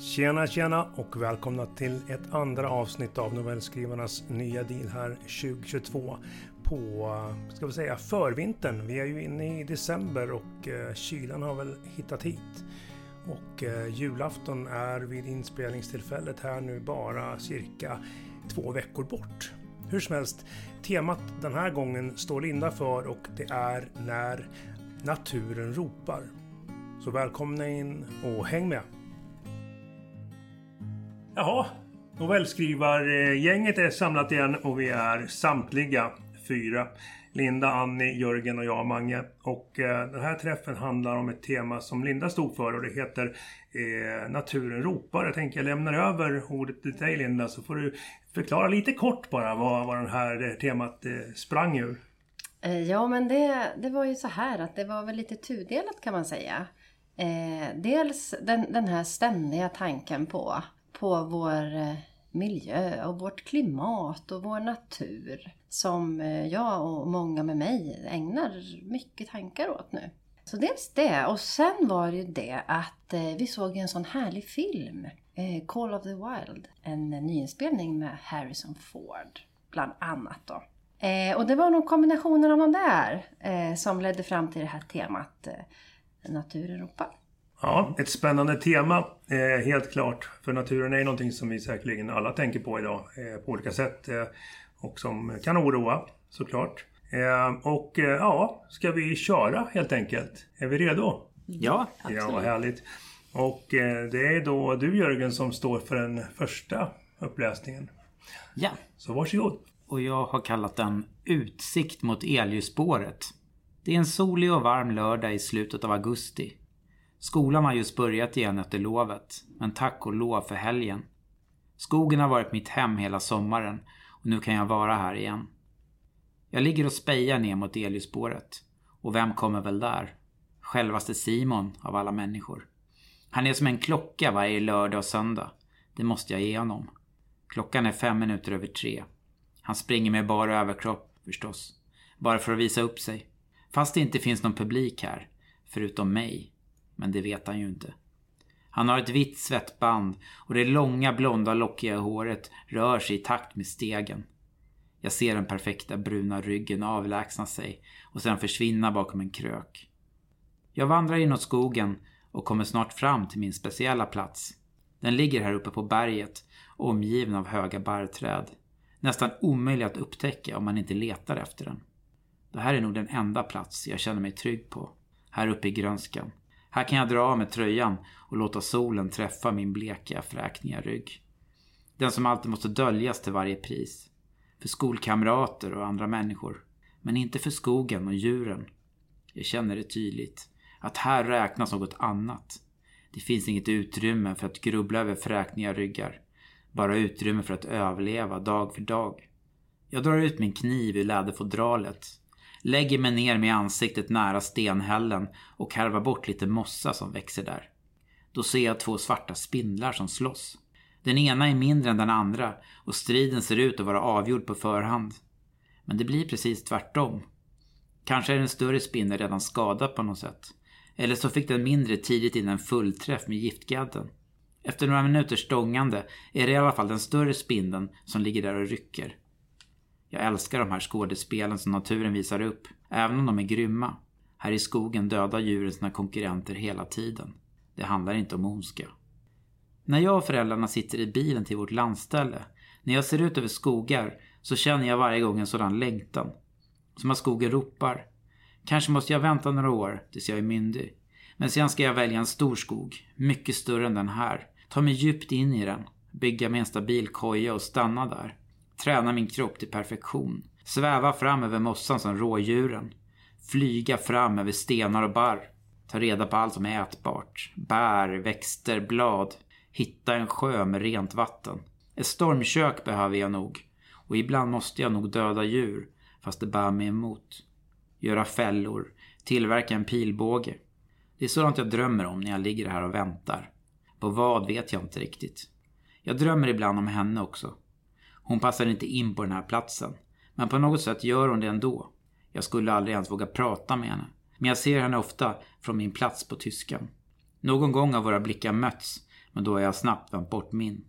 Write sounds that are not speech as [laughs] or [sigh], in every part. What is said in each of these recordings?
Tjena tjena och välkomna till ett andra avsnitt av novellskrivarnas nya deal här 2022 på, ska vi säga, förvintern. Vi är ju inne i december och eh, kylan har väl hittat hit. Och eh, julafton är vid inspelningstillfället här nu bara cirka två veckor bort. Hur som helst, temat den här gången står Linda för och det är När naturen ropar. Så välkomna in och häng med! Jaha, novellskrivargänget är samlat igen och vi är samtliga fyra. Linda, Annie, Jörgen och jag, Mange. Och eh, den här träffen handlar om ett tema som Linda stod för och det heter eh, Naturen ropar. Jag tänker jag lämnar över ordet till dig Linda så får du förklara lite kort bara vad, vad det här eh, temat eh, sprang ur. Eh, ja men det, det var ju så här att det var väl lite tudelat kan man säga. Eh, dels den, den här ständiga tanken på på vår eh, miljö och vårt klimat och vår natur som eh, jag och många med mig ägnar mycket tankar åt nu. Så dels det och sen var det ju det att eh, vi såg en sån härlig film, Call of the Wild, en nyinspelning med Harrison Ford bland annat då. Och det var nog kombinationen av de där som ledde fram till det här temat Natur Europa. Ja, ett spännande tema. Eh, helt klart. För naturen är någonting som vi säkerligen alla tänker på idag eh, på olika sätt. Eh, och som kan oroa såklart. Och ja, ska vi köra helt enkelt? Är vi redo? Ja, absolut. Ja, härligt. Och det är då du Jörgen som står för den första uppläsningen. Ja. Så varsågod. Och jag har kallat den Utsikt mot elljusspåret. Det är en solig och varm lördag i slutet av augusti. Skolan har just börjat igen efter lovet, men tack och lov för helgen. Skogen har varit mitt hem hela sommaren och nu kan jag vara här igen. Jag ligger och spejar ner mot Eliusspåret. Och vem kommer väl där? Självaste Simon av alla människor. Han är som en klocka varje lördag och söndag. Det måste jag ge honom. Klockan är fem minuter över tre. Han springer med bara överkropp, förstås. Bara för att visa upp sig. Fast det inte finns någon publik här. Förutom mig. Men det vet han ju inte. Han har ett vitt svettband och det långa blonda lockiga håret rör sig i takt med stegen. Jag ser den perfekta bruna ryggen avlägsna sig och sedan försvinna bakom en krök. Jag vandrar inåt skogen och kommer snart fram till min speciella plats. Den ligger här uppe på berget, omgiven av höga barrträd. Nästan omöjlig att upptäcka om man inte letar efter den. Det här är nog den enda plats jag känner mig trygg på. Här uppe i grönskan. Här kan jag dra av mig tröjan och låta solen träffa min bleka, fräkniga rygg. Den som alltid måste döljas till varje pris. För skolkamrater och andra människor. Men inte för skogen och djuren. Jag känner det tydligt. Att här räknas något annat. Det finns inget utrymme för att grubbla över fräkniga ryggar. Bara utrymme för att överleva dag för dag. Jag drar ut min kniv ur läderfodralet Lägger mig ner med ansiktet nära stenhällen och karvar bort lite mossa som växer där. Då ser jag två svarta spindlar som slåss. Den ena är mindre än den andra och striden ser ut att vara avgjord på förhand. Men det blir precis tvärtom. Kanske är den större spindeln redan skadad på något sätt. Eller så fick den mindre tidigt in en fullträff med giftgadden. Efter några minuters stångande är det i alla fall den större spindeln som ligger där och rycker. Jag älskar de här skådespelen som naturen visar upp, även om de är grymma. Här i skogen dödar djuren sina konkurrenter hela tiden. Det handlar inte om ondska. När jag och föräldrarna sitter i bilen till vårt landställe, när jag ser ut över skogar, så känner jag varje gång en sådan längtan. Som att skogen ropar. Kanske måste jag vänta några år tills jag är myndig. Men sen ska jag välja en stor skog, mycket större än den här. Ta mig djupt in i den, bygga mig en stabil koja och stanna där. Träna min kropp till perfektion. Sväva fram över mossan som rådjuren. Flyga fram över stenar och barr. Ta reda på allt som är ätbart. Bär, växter, blad. Hitta en sjö med rent vatten. Ett stormkök behöver jag nog. Och ibland måste jag nog döda djur, fast det bär mig emot. Göra fällor. Tillverka en pilbåge. Det är sådant jag drömmer om när jag ligger här och väntar. På vad vet jag inte riktigt. Jag drömmer ibland om henne också. Hon passar inte in på den här platsen. Men på något sätt gör hon det ändå. Jag skulle aldrig ens våga prata med henne. Men jag ser henne ofta från min plats på tyskan. Någon gång har våra blickar mötts, Men då har jag snabbt vänt bort min.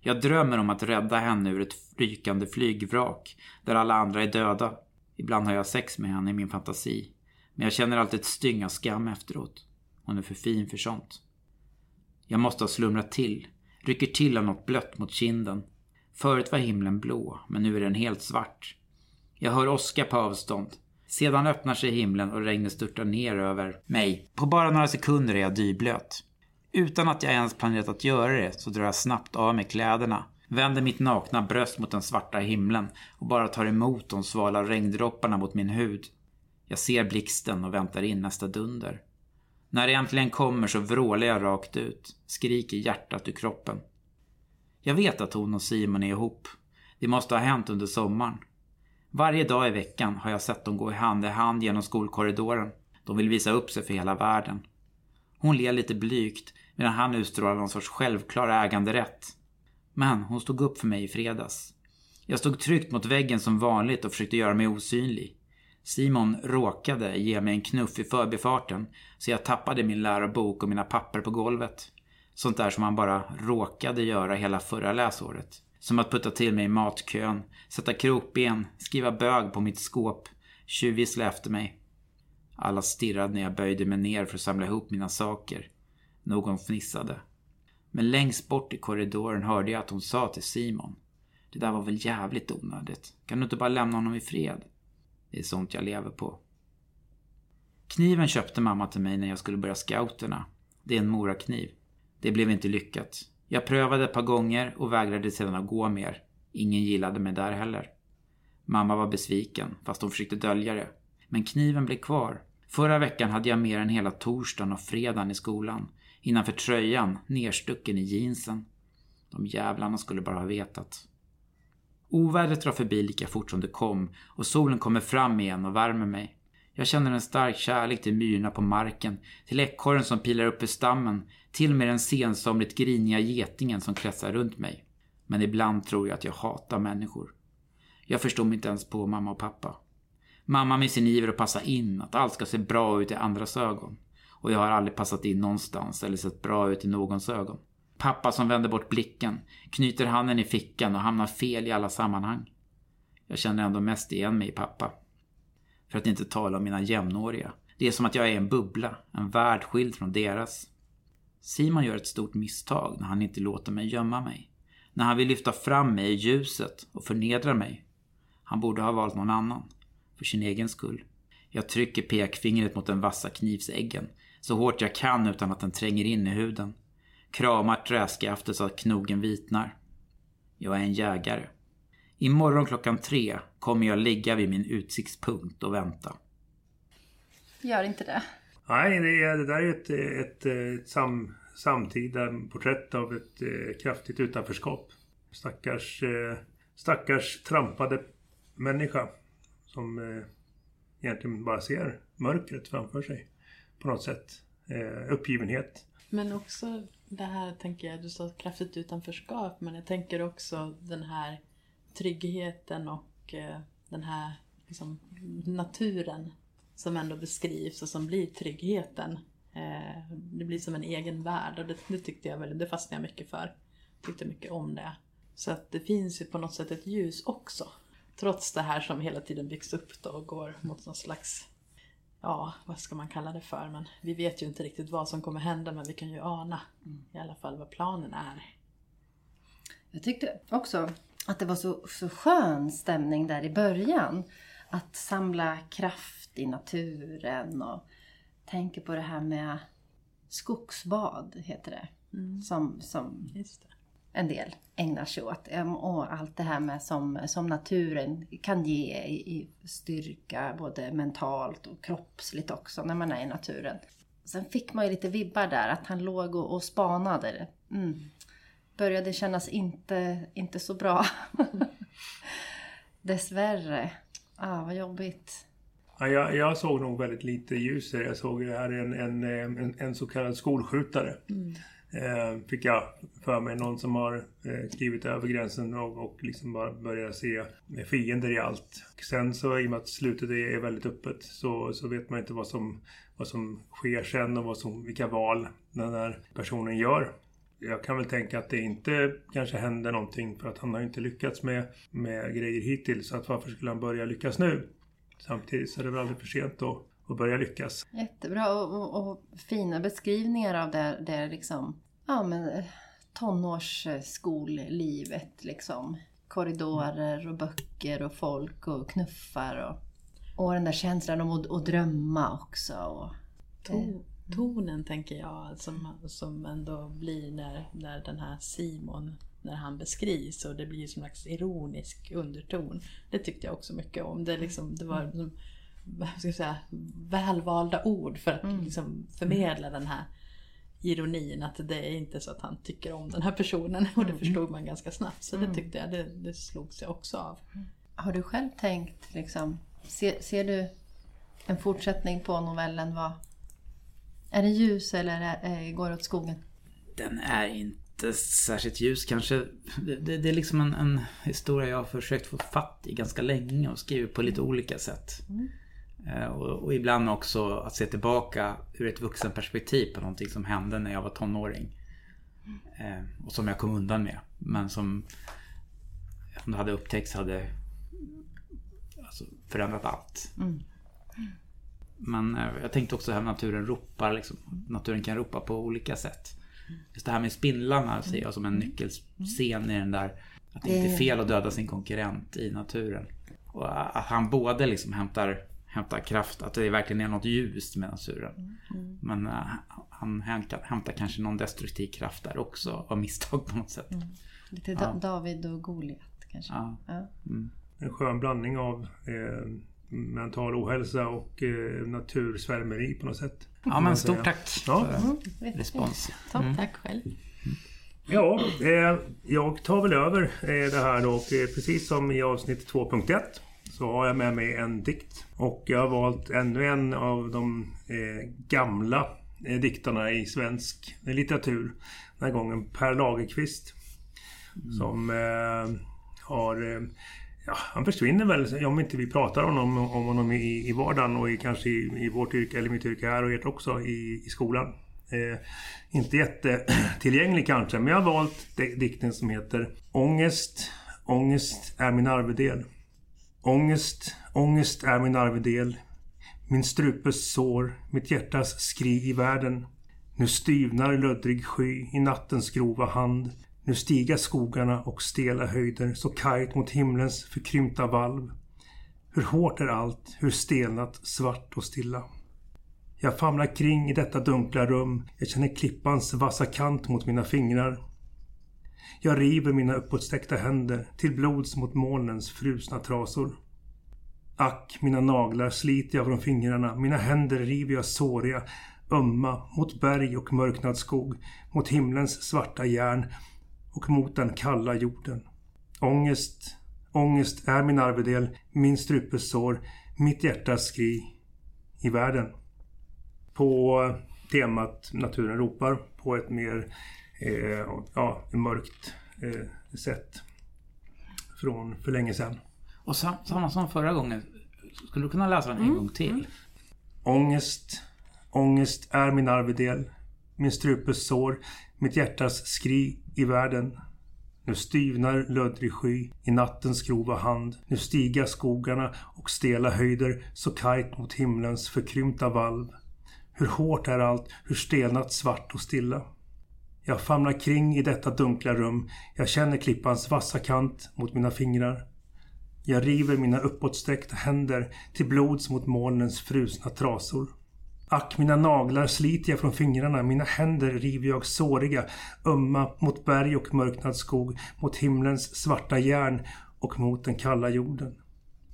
Jag drömmer om att rädda henne ur ett rykande flygvrak där alla andra är döda. Ibland har jag sex med henne i min fantasi. Men jag känner alltid ett styng av skam efteråt. Hon är för fin för sånt. Jag måste ha slumrat till. Rycker till av något blött mot kinden. Förut var himlen blå, men nu är den helt svart. Jag hör åska på avstånd. Sedan öppnar sig himlen och regnet störtar ner över mig. På bara några sekunder är jag dyblöt. Utan att jag ens planerat att göra det så drar jag snabbt av mig kläderna. Vänder mitt nakna bröst mot den svarta himlen och bara tar emot de svala regndropparna mot min hud. Jag ser blixten och väntar in nästa dunder. När det äntligen kommer så vrålar jag rakt ut. Skriker hjärtat ur kroppen. Jag vet att hon och Simon är ihop. Det måste ha hänt under sommaren. Varje dag i veckan har jag sett dem gå hand i hand genom skolkorridoren. De vill visa upp sig för hela världen. Hon ler lite blygt medan han utstrålar någon sorts självklar äganderätt. Men hon stod upp för mig i fredags. Jag stod tryckt mot väggen som vanligt och försökte göra mig osynlig. Simon råkade ge mig en knuff i förbifarten så jag tappade min lärobok och mina papper på golvet. Sånt där som man bara råkade göra hela förra läsåret. Som att putta till mig i matkön, sätta krokben, skriva bög på mitt skåp, tjuvvissla efter mig. Alla stirrade när jag böjde mig ner för att samla ihop mina saker. Någon fnissade. Men längst bort i korridoren hörde jag att hon sa till Simon. Det där var väl jävligt onödigt. Kan du inte bara lämna honom i fred? Det är sånt jag lever på. Kniven köpte mamma till mig när jag skulle börja scouterna. Det är en morakniv. Det blev inte lyckat. Jag prövade ett par gånger och vägrade sedan att gå mer. Ingen gillade mig där heller. Mamma var besviken, fast hon försökte dölja det. Men kniven blev kvar. Förra veckan hade jag mer än hela torsdagen och fredagen i skolan. Innanför tröjan, nerstucken i jeansen. De jävlarna skulle bara ha vetat. Ovädret drar förbi lika fort som det kom och solen kommer fram igen och värmer mig. Jag känner en stark kärlek till myrorna på marken, till ekorren som pilar upp ur stammen, till och med den sensomligt griniga getingen som kretsar runt mig. Men ibland tror jag att jag hatar människor. Jag förstår mig inte ens på mamma och pappa. Mamma med sin iver att passa in, att allt ska se bra ut i andras ögon. Och jag har aldrig passat in någonstans eller sett bra ut i någons ögon. Pappa som vänder bort blicken, knyter handen i fickan och hamnar fel i alla sammanhang. Jag känner ändå mest igen mig i pappa. För att inte tala om mina jämnåriga. Det är som att jag är en bubbla, en värld skild från deras. Simon gör ett stort misstag när han inte låter mig gömma mig. När han vill lyfta fram mig i ljuset och förnedra mig. Han borde ha valt någon annan. För sin egen skull. Jag trycker pekfingret mot den vassa knivsäggen. Så hårt jag kan utan att den tränger in i huden. Kramar träskaftet så att knogen vitnar. Jag är en jägare. Imorgon klockan tre kommer jag ligga vid min utsiktspunkt och vänta. Gör inte det. Nej, det, är, det där är ett, ett, ett sam, samtida porträtt av ett eh, kraftigt utanförskap. Stackars, eh, stackars trampade människa som eh, egentligen bara ser mörkret framför sig på något sätt. Eh, uppgivenhet. Men också det här tänker jag, du sa kraftigt utanförskap, men jag tänker också den här tryggheten och eh, den här liksom, naturen som ändå beskrivs och som blir tryggheten. Eh, det blir som en egen värld och det, det tyckte jag väldigt, det fastnade jag mycket för. Tyckte mycket om det. Så att det finns ju på något sätt ett ljus också. Trots det här som hela tiden byggs upp då och går mot någon slags, ja vad ska man kalla det för, men vi vet ju inte riktigt vad som kommer hända men vi kan ju ana mm. i alla fall vad planen är. Jag tyckte också att det var så, så skön stämning där i början. Att samla kraft i naturen och tänka på det här med skogsbad, heter det. Mm. Som, som en del ägnar sig åt. Och allt det här med som, som naturen kan ge i styrka, både mentalt och kroppsligt också, när man är i naturen. Sen fick man ju lite vibbar där, att han låg och, och spanade. Mm började kännas inte, inte så bra. [laughs] Dessvärre. Ah, vad jobbigt. Ja, jag, jag, såg nog väldigt lite ljus Jag såg det här en, en, en, en så kallad skolskjutare. Mm. Eh, fick jag för mig. Någon som har eh, skrivit över gränsen och, och liksom bara börjar se fiender i allt. Sen så i och med att slutet är, är väldigt öppet så, så vet man inte vad som, vad som sker sen och vad som, vilka val den här personen gör. Jag kan väl tänka att det inte kanske händer någonting för att han har inte lyckats med, med grejer hittills. Så att varför skulle han börja lyckas nu? Samtidigt så är det väl aldrig för sent att, att börja lyckas. Jättebra och, och, och fina beskrivningar av det, det liksom, ja men tonårsskollivet liksom. Korridorer och böcker och folk och knuffar och, och den där känslan om att, att drömma också. Och, To, tonen tänker jag som, som ändå blir när, när den här Simon när han beskrivs och det blir en slags ironisk underton. Det tyckte jag också mycket om. Det, liksom, det var liksom, vad ska säga, välvalda ord för att Mm. liksom, förmedla den här ironin att det är inte så att han tycker om den här personen och det förstod man ganska snabbt. Så det tyckte jag, det, det slogs jag också av. Har du själv tänkt liksom, ser, ser du en fortsättning på novellen? Vad, är den ljus eller är, är, går åt skogen? Den är inte särskilt ljus kanske. Det, det, det är liksom en, en historia jag har försökt få fatt i ganska länge och skrivit på lite olika sätt. Eh, Och, och ibland också att se tillbaka ur ett vuxenperspektiv på någonting som hände när jag var tonåring. Eh, Och som jag kom undan med. Men som om det hade upptäckts hade alltså, förändrat allt. Men eh, jag tänkte också här naturen ropar. Liksom. Naturen kan ropa på olika sätt. Just det här med spindlarna ser jag som en nyckelscen i den där. Att det inte är fel att döda sin konkurrent i naturen. Och att han både liksom hämtar, hämtar kraft, att det verkligen är något ljust med naturen. Men eh, han hämtar, hämtar kanske någon destruktiv kraft där också av misstag på något sätt. Lite Da- David och Goliat kanske? Ja. Ja. En skön blandning av eh, mental ohälsa och eh, natursvärmeri på något sätt. Ja men stort tack Ja. för respons. Topp, tack själv. Ja, eh, jag tar väl över eh, det här då. Och, eh, precis som i avsnitt 2.1 så har jag med mig en dikt. Och jag har valt ännu en av de eh, gamla eh, diktarna i svensk litteratur. Den här gången Per Lagerkvist. Som eh, har... Ja, han försvinner väl om inte vi pratar om honom, om honom i, i vardagen och i, kanske i, i vårt yrke, eller mitt yrke här och ert också, i, i skolan. Eh, inte jättetillgänglig kanske, men jag har valt dikten som heter Ångest, ångest är min arvedel. Ångest, ångest är min arvedel. Min strupes sår, mitt hjärtas skri i världen. Nu styvnar löddrig sky i nattens grova hand. Nu stiga skogarna och stela höjder så kajt mot himlens förkrympta valv. Hur hårt är allt, hur stelnat, svart och stilla. Jag famlar kring i detta dunkla rum. Jag känner klippans vassa kant mot mina fingrar. Jag river mina uppåtsträckta händer till blods mot molnens frusna trasor. Ack, mina naglar sliter jag från fingrarna. Mina händer river jag såriga, ömma mot berg och mörknad skog, mot himlens svarta järn och mot den kalla jorden. Ångest, ångest är min arvedel, min strupes sår, mitt hjärtas skri i världen på temat Naturen ropar på ett mer eh, ja, mörkt eh, sätt från för länge sedan. Och sam, samma som förra gången. Skulle du kunna läsa den en gång till? Ångest, ångest är min arvedel, min strupes sår, mitt hjärtas skri i världen. Nu styvnar löddrig sky i nattens grova hand. Nu stiga skogarna och stela höjder så kajt mot himlens förkrympta valv. Hur hårt är allt, hur stelnat svart och stilla. Jag famlar kring i detta dunkla rum. Jag känner klippans vassa kant mot mina fingrar. Jag river mina uppåtsträckta händer till blods mot molnens frusna trasor. Ack, mina naglar sliter jag från fingrarna, mina händer river jag såriga, ömma mot berg och mörknad skog, mot himlens svarta järn och mot den kalla jorden.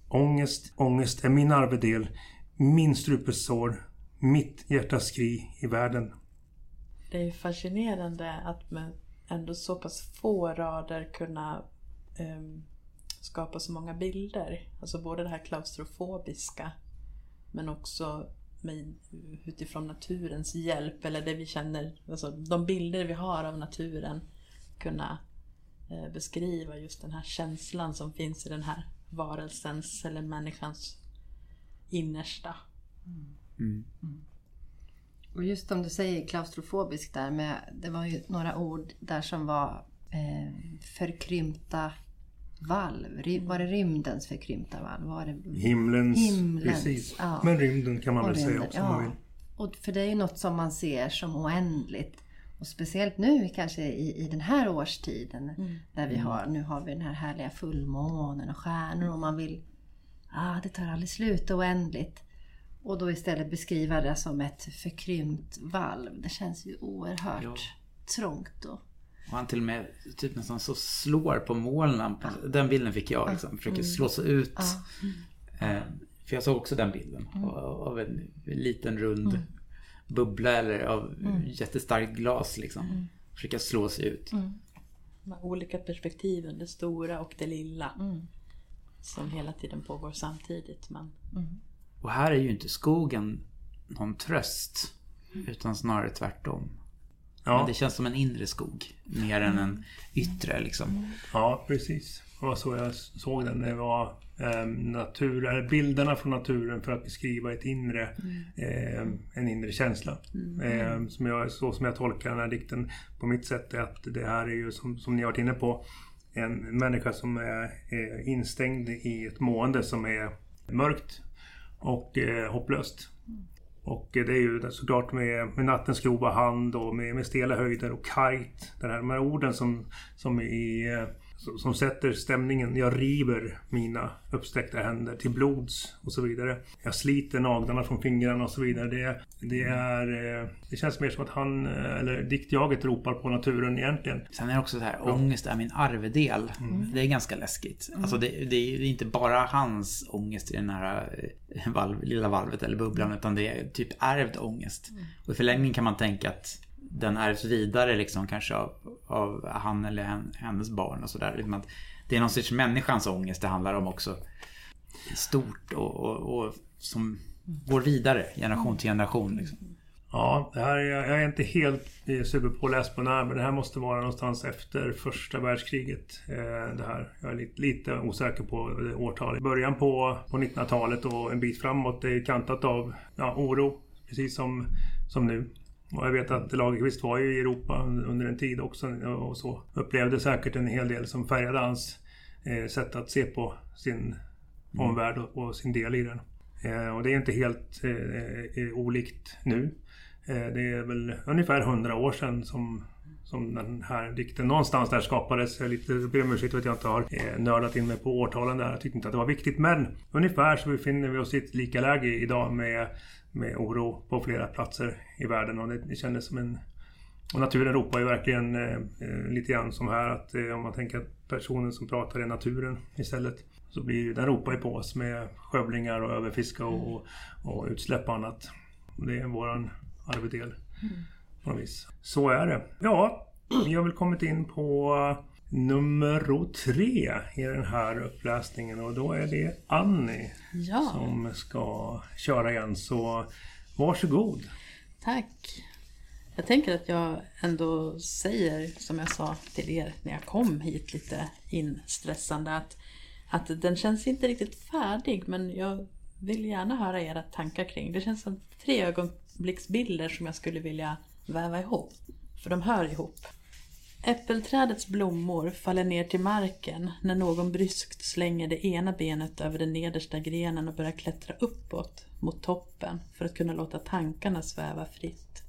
Ångest, ångest är min arvedel, min strupes sår, mitt hjärtas skri i världen. Det är fascinerande att med ändå så pass få rader kunna um, skapa så många bilder. Alltså både det här klaustrofobiska men också med, utifrån naturens hjälp eller det vi känner, alltså de bilder vi har av naturen kunna eh, beskriva just den här känslan som finns i den här varelsens eller människans innersta. Och just om du säger klaustrofobisk där med, det var ju några ord där som var eh, förkrympta valv. Var det rymdens förkrympta valv? Var det Himlens, Himlens, precis. ja. Men rymden kan man Och väl säga rymden, också om man ja. vill. Och för det är ju något som man ser som oändligt. Och speciellt nu kanske i, i den här årstiden. Där vi har, nu har vi den här härliga fullmånen och stjärnor och man vill... Ah, det tar aldrig slut, oändligt. Och då istället beskriva det som ett förkrympt valv. Det känns ju oerhört Ja. trångt då. Och han till och med typ nästan så slår på molnen. Den bilden fick jag liksom. Försöker slå sig ut. Eh, för jag såg också den bilden. Av, av en liten rund bubbla eller av jättestarkt glas liksom. Försöka slå sig ut. De här olika perspektiven, det stora och det lilla. Som hela tiden pågår samtidigt. Men Och här är ju inte skogen någon tröst. Utan snarare tvärtom. Men Ja, det känns som en inre skog. Mer än en yttre liksom. ja, precis. Det var så jag såg den. Det var eh, natur, bilderna från naturen för att beskriva ett inre, eh, en inre känsla. Eh, som jag, så som jag tolkar den här dikten på mitt sätt är att det här är ju som, som ni har varit inne på en människa som är, är instängd i ett mående som är mörkt och eh, hopplöst. Och det är ju såklart med, med nattens grova hand och med, med stela höjder och kargt. Det här, de här orden som, som, i, eh, som, som sätter stämningen. Jag river mina uppsträckta händer till blods och så vidare. Jag sliter naglarna från fingrarna och så vidare. Det, det, är, eh, det känns mer som att han, eh, eller diktjaget ropar på naturen egentligen. Sen är det också så här, ångest är min arvedel. Det är ganska läskigt. Alltså det, det är inte bara hans ångest i den här eh, valv, lilla valvet eller bubblan. Utan det är typ ärvd ångest. Och i förlängningen kan man tänka att den ärvs vidare liksom kanske av, av han eller hen, hennes barn och sådär. Det är någon sorts människans ångest det handlar om också. Stort och, och, och som går vidare generation till generation. Liksom. Ja, det här är, jag är inte helt eh, superpåläst på den här, men det här måste vara någonstans efter första världskriget. Eh, det här. Jag är lite, lite osäker på eh, årtalet. Början på, på 1900-talet och en bit framåt är kantat av ja, oro, precis som, som nu. Och jag vet att Lagerkvist var ju i Europa under en tid också och så. Upplevde säkert en hel del som färgade hans eh, sätt att se på sin omvärld och, sin del i den. Eh, och det är inte helt eh, eh, olikt nu. Eh, det är väl ungefär 100 år sedan som, som den här dikten någonstans där skapades. Jag lite ber om ursäkt att jag inte har eh, nördat in mig på årtalen där. Jag tyckte inte att det var viktigt. Men ungefär så befinner vi oss i ett lika läge idag med, med oro på flera platser i världen. Och det, det kändes som en... Och naturen ropar ju verkligen eh, eh, lite grann som här att eh, om man tänker att personen som pratar är naturen istället. Så blir den ropar ju på oss med skövlingar och överfiska och, och, och utsläpp och annat. Det är våran arvedel. På något vis. Så är det. Ja, vi har väl kommit in på nummer tre i den här uppläsningen och då är det Annie Ja, som ska köra igen. Så varsågod. tack. Jag tänker att jag ändå säger som jag sa till er när jag kom hit lite instressande att, att den känns inte riktigt färdig men jag vill gärna höra era tankar kring. Det känns som tre ögonblicksbilder som jag skulle vilja väva ihop. För de hör ihop. Äppelträdets blommor faller ner till marken när någon bryskt slänger det ena benet över den nedersta grenen och börjar klättra uppåt mot toppen för att kunna låta tankarna sväva fritt.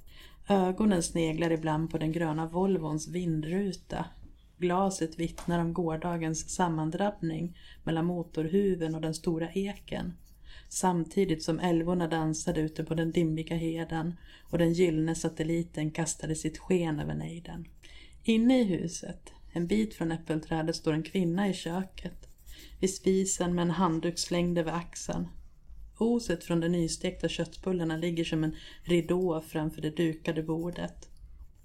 Ögonen sneglar ibland på den gröna Volvons vindruta. Glaset vittnar om gårdagens sammandrabbning mellan motorhuven och den stora eken. Samtidigt som älvorna dansade ute på den dimmiga heden och den gyllene satelliten kastade sitt sken över nejden. Inne i huset, en bit från äppelträdet, står en kvinna i köket. Vid spisen med en handduk slängd över axeln. Oset från de nystekta köttbullarna ligger som en ridå framför det dukade bordet.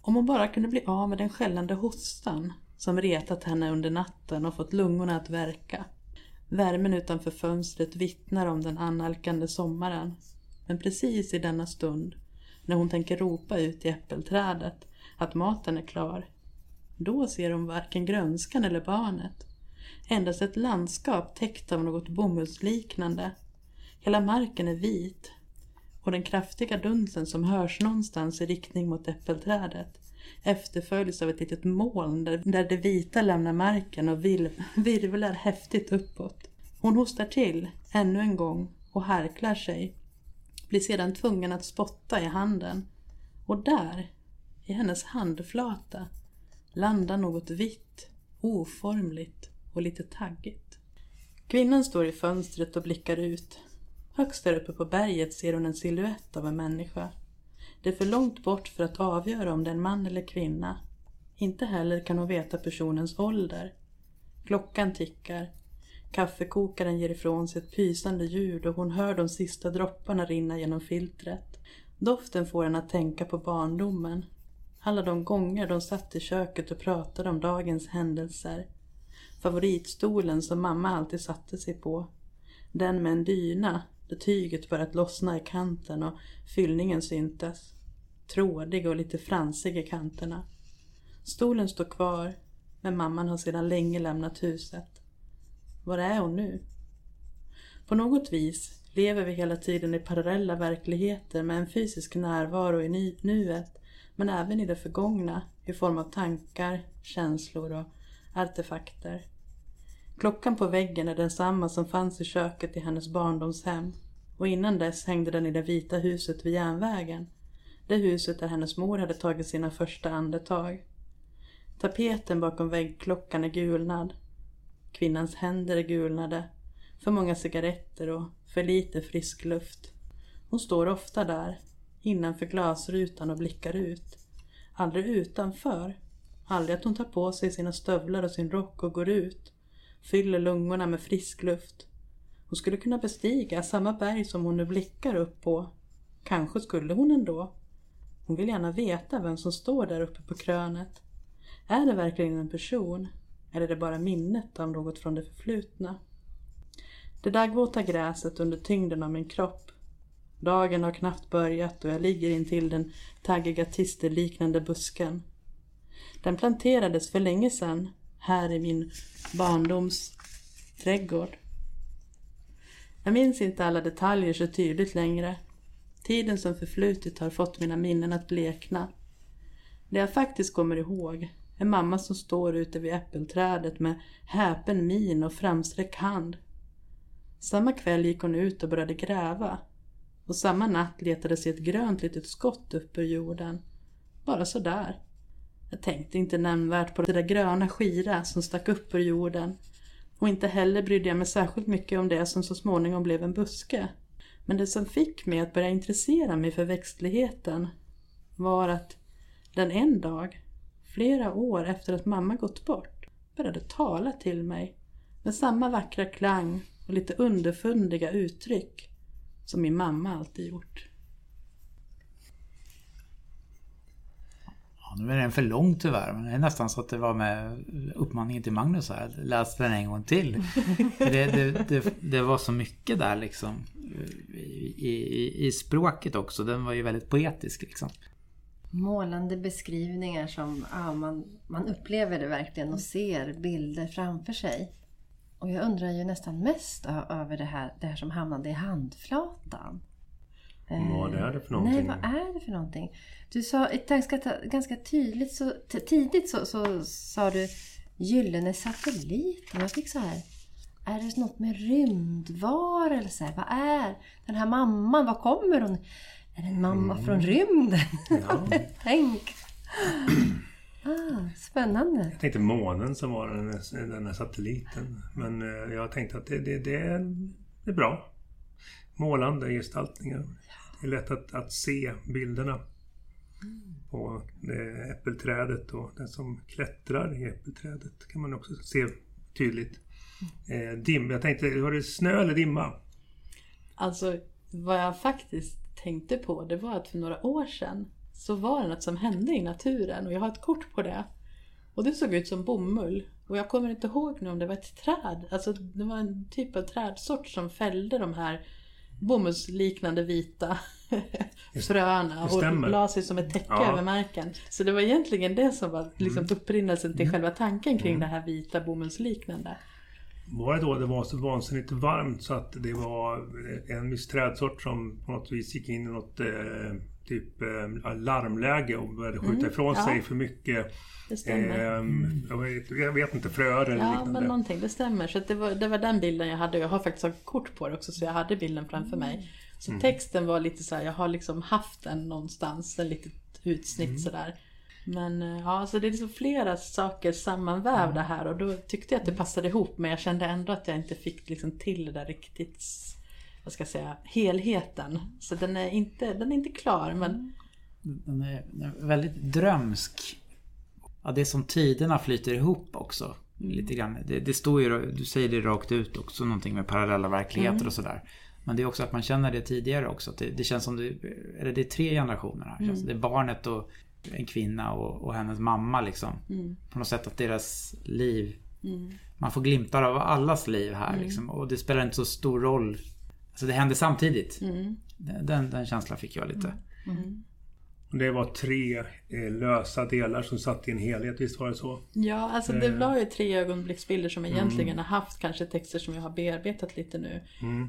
Om hon bara kunde bli av med den skällande hostan som retat henne under natten och fått lungorna att verka. Värmen utanför fönstret vittnar om den annalkande sommaren. Men precis i denna stund, när hon tänker ropa ut i äppelträdet att maten är klar, då ser hon varken grönskan eller barnet. Endast ett landskap täckt av något bomullsliknande. Hela marken är vit. och den kraftiga dunsen som hörs någonstans i riktning mot äppelträdet efterföljs av ett litet moln där, där det vita lämnar marken och virvlar häftigt uppåt. Hon hostar till ännu en gång och harklar sig. Blir sedan tvungen att spotta i handen. Och där, i hennes handflata, landar något vitt, oformligt och lite taggigt. Kvinnan står i fönstret och blickar ut. Högst där uppe på berget ser hon en siluett av en människa. Det är för långt bort för att avgöra om det är en man eller kvinna. Inte heller kan hon veta personens ålder. Klockan tickar. Kaffekokaren ger ifrån sig ett pysande ljud och hon hör de sista dropparna rinna genom filtret. Doften får henne att tänka på barndomen. Alla de gånger de satt i köket och pratade om dagens händelser. Favoritstolen som mamma alltid satte sig på. Den med en dyna där tyget börjat lossna i kanten och fyllningen syntes. Trådig och lite fransig i kanterna. Stolen står kvar, men mamman har sedan länge lämnat huset. Var är hon nu? På något vis lever vi hela tiden i parallella verkligheter med en fysisk närvaro i nuet, men även i det förgångna i form av tankar, känslor och artefakter. Klockan på väggen är densamma som fanns i köket i hennes barndomshem och innan dess hängde den i det vita huset vid järnvägen. Det huset där hennes mor hade tagit sina första andetag. Tapeten bakom väggklockan är gulnad. Kvinnans händer är gulnade. För många cigaretter och för lite frisk luft. Hon står ofta där, innanför glasrutan och blickar ut. Aldrig utanför. Aldrig att hon tar på sig sina stövlar och sin rock och går ut. Fyller lungorna med frisk luft. Hon skulle kunna bestiga samma berg som hon nu blickar upp på. Kanske skulle hon ändå. Hon vill gärna veta vem som står där uppe på krönet. Är det verkligen en person? Eller är det bara minnet av något från det förflutna? Det daggvåta gräset under tyngden av min kropp. Dagen har knappt börjat och jag ligger intill den taggiga tisterliknande busken. Den planterades för länge sedan här i min barndoms trädgård. Jag minns inte alla detaljer så tydligt längre. Tiden som förflutit har fått mina minnen att blekna. Det jag faktiskt kommer ihåg är mamma som står ute vid äppelträdet med häpen min och framsträckt hand. Samma kväll gick hon ut och började gräva. Och samma natt letade sig ett grönt litet skott upp ur jorden. Bara sådär. Jag tänkte inte nämnvärt på det där gröna skira som stack upp ur jorden. Och inte heller brydde jag mig särskilt mycket om det som så småningom blev en buske. Men det som fick mig att börja intressera mig för växtligheten var att den en dag, flera år efter att mamma gått bort, började tala till mig med samma vackra klang och lite underfundiga uttryck som min mamma alltid gjort. Ja, nu är den för lång tyvärr. Men det är nästan så att det var med uppmaningen till Magnus här. Läs den en gång till. Det, det, det, det, var så mycket där liksom. I, i, I språket också. Den var ju väldigt poetisk liksom. Målande beskrivningar som ja, man, man upplever det verkligen och ser bilder framför sig. Och jag undrar ju nästan mest över det här, det här som hamnade i handflatan. Vad är det för någonting? Nej, vad är det för någonting? Du sa ganska, ganska tydligt, så, tidigt så, så sa du Gyllene satelliten. Jag fick så här, är det något med rymdvarelser? Vad är den här mamman? Var kommer hon? Är det en mamma mm. från rymden? Ja. [laughs] Tänk! Ah, spännande. Jag tänkte månen som var den, den här satelliten. Men eh, jag tänkte att det, det, det, är, det är bra. Målande gestaltningar. Det är lätt att, att se bilderna på äppelträdet och den som klättrar i äppelträdet kan man också se tydligt. Eh, dim, jag tänkte, var det snö eller dimma? Alltså, vad jag faktiskt tänkte på det var att för några år sedan så var det något som hände i naturen och jag har ett kort på det. Och det såg ut som bomull. Och jag kommer inte ihåg nu om det var ett träd. Alltså det var en typ av trädsort som fällde de här bomullsliknande vita [laughs] fröna och la sig som ett täcke ja. över marken. Så det var egentligen det som var liksom mm. upprinnelsen till mm. själva tanken kring mm. det här vita bomullsliknande. var det då det var så vansinnigt varmt så att det var en viss trädsort som på något vis gick in i något eh, typ eh, larmläge och började skjuta Mm, ifrån ja. sig för mycket Det stämmer. eh, jag, vet, jag vet inte, fröer eller Ja, liknande. men någonting, det stämmer. Så det, var, det var den bilden jag hade. Jag har faktiskt ett kort på det också, så jag hade bilden framför mig. Så texten var lite så här, jag har liksom haft den någonstans, en litet utsnitt sådär. Men eh, ja, så det är liksom flera saker sammanvävda här och då tyckte jag att det passade ihop men jag kände ändå att jag inte fick liksom till det där riktigt, vad ska jag säga, helheten. Så den är inte, den är inte klar men Den är, väldigt drömsk. Ja, det är som tiderna flyter ihop också. Lite grann. Det, det står ju, du säger det rakt ut också, någonting med parallella verkligheter och sådär. Men det är också att man känner det tidigare också. Det, det känns som det, eller det är tre generationer här. Känns det. är barnet och en kvinna och, och hennes mamma liksom. På något sätt att deras liv, man får glimtar av allas liv här liksom. Och det spelar inte så stor roll. Alltså det händer samtidigt. Den, den känslan fick jag lite. Det var tre eh, lösa delar som satt i en helhet, visst var det så? Ja, alltså det var ju tre ögonblicksbilder som egentligen har haft kanske texter som jag har bearbetat lite nu.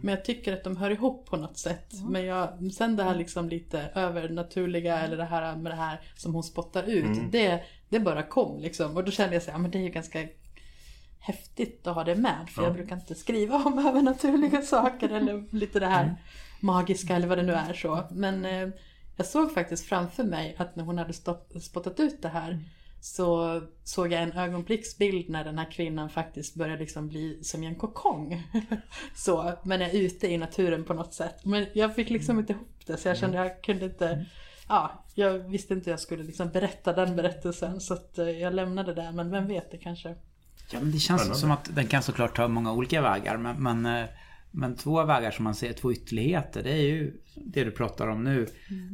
Men jag tycker att de hör ihop på något sätt. Men jag, sen det här liksom lite övernaturliga eller det här med det här som hon spottar ut. Det, det bara kom liksom. Och då kände jag så här, ja, men det är ju ganska häftigt att ha det med. För jag brukar inte skriva om [laughs] övernaturliga saker eller lite det här magiska eller vad det nu är så. Men eh, jag såg faktiskt framför mig att när hon hade stopp, spottat ut det här så såg jag en ögonblicksbild när den här kvinnan faktiskt börjar liksom bli som en kokong. [laughs] så, men är ute i naturen på något sätt. Men jag fick liksom inte ihop det så jag kände jag kunde inte Ja, jag visste inte hur jag skulle liksom berätta den berättelsen så att eh, jag lämnade det men vem vet det kanske. Ja, men det känns Spännande. som att den kan såklart ta många olika vägar. Men, men, eh, men två vägar som man ser, två ytterligheter, det är ju det du pratar om nu.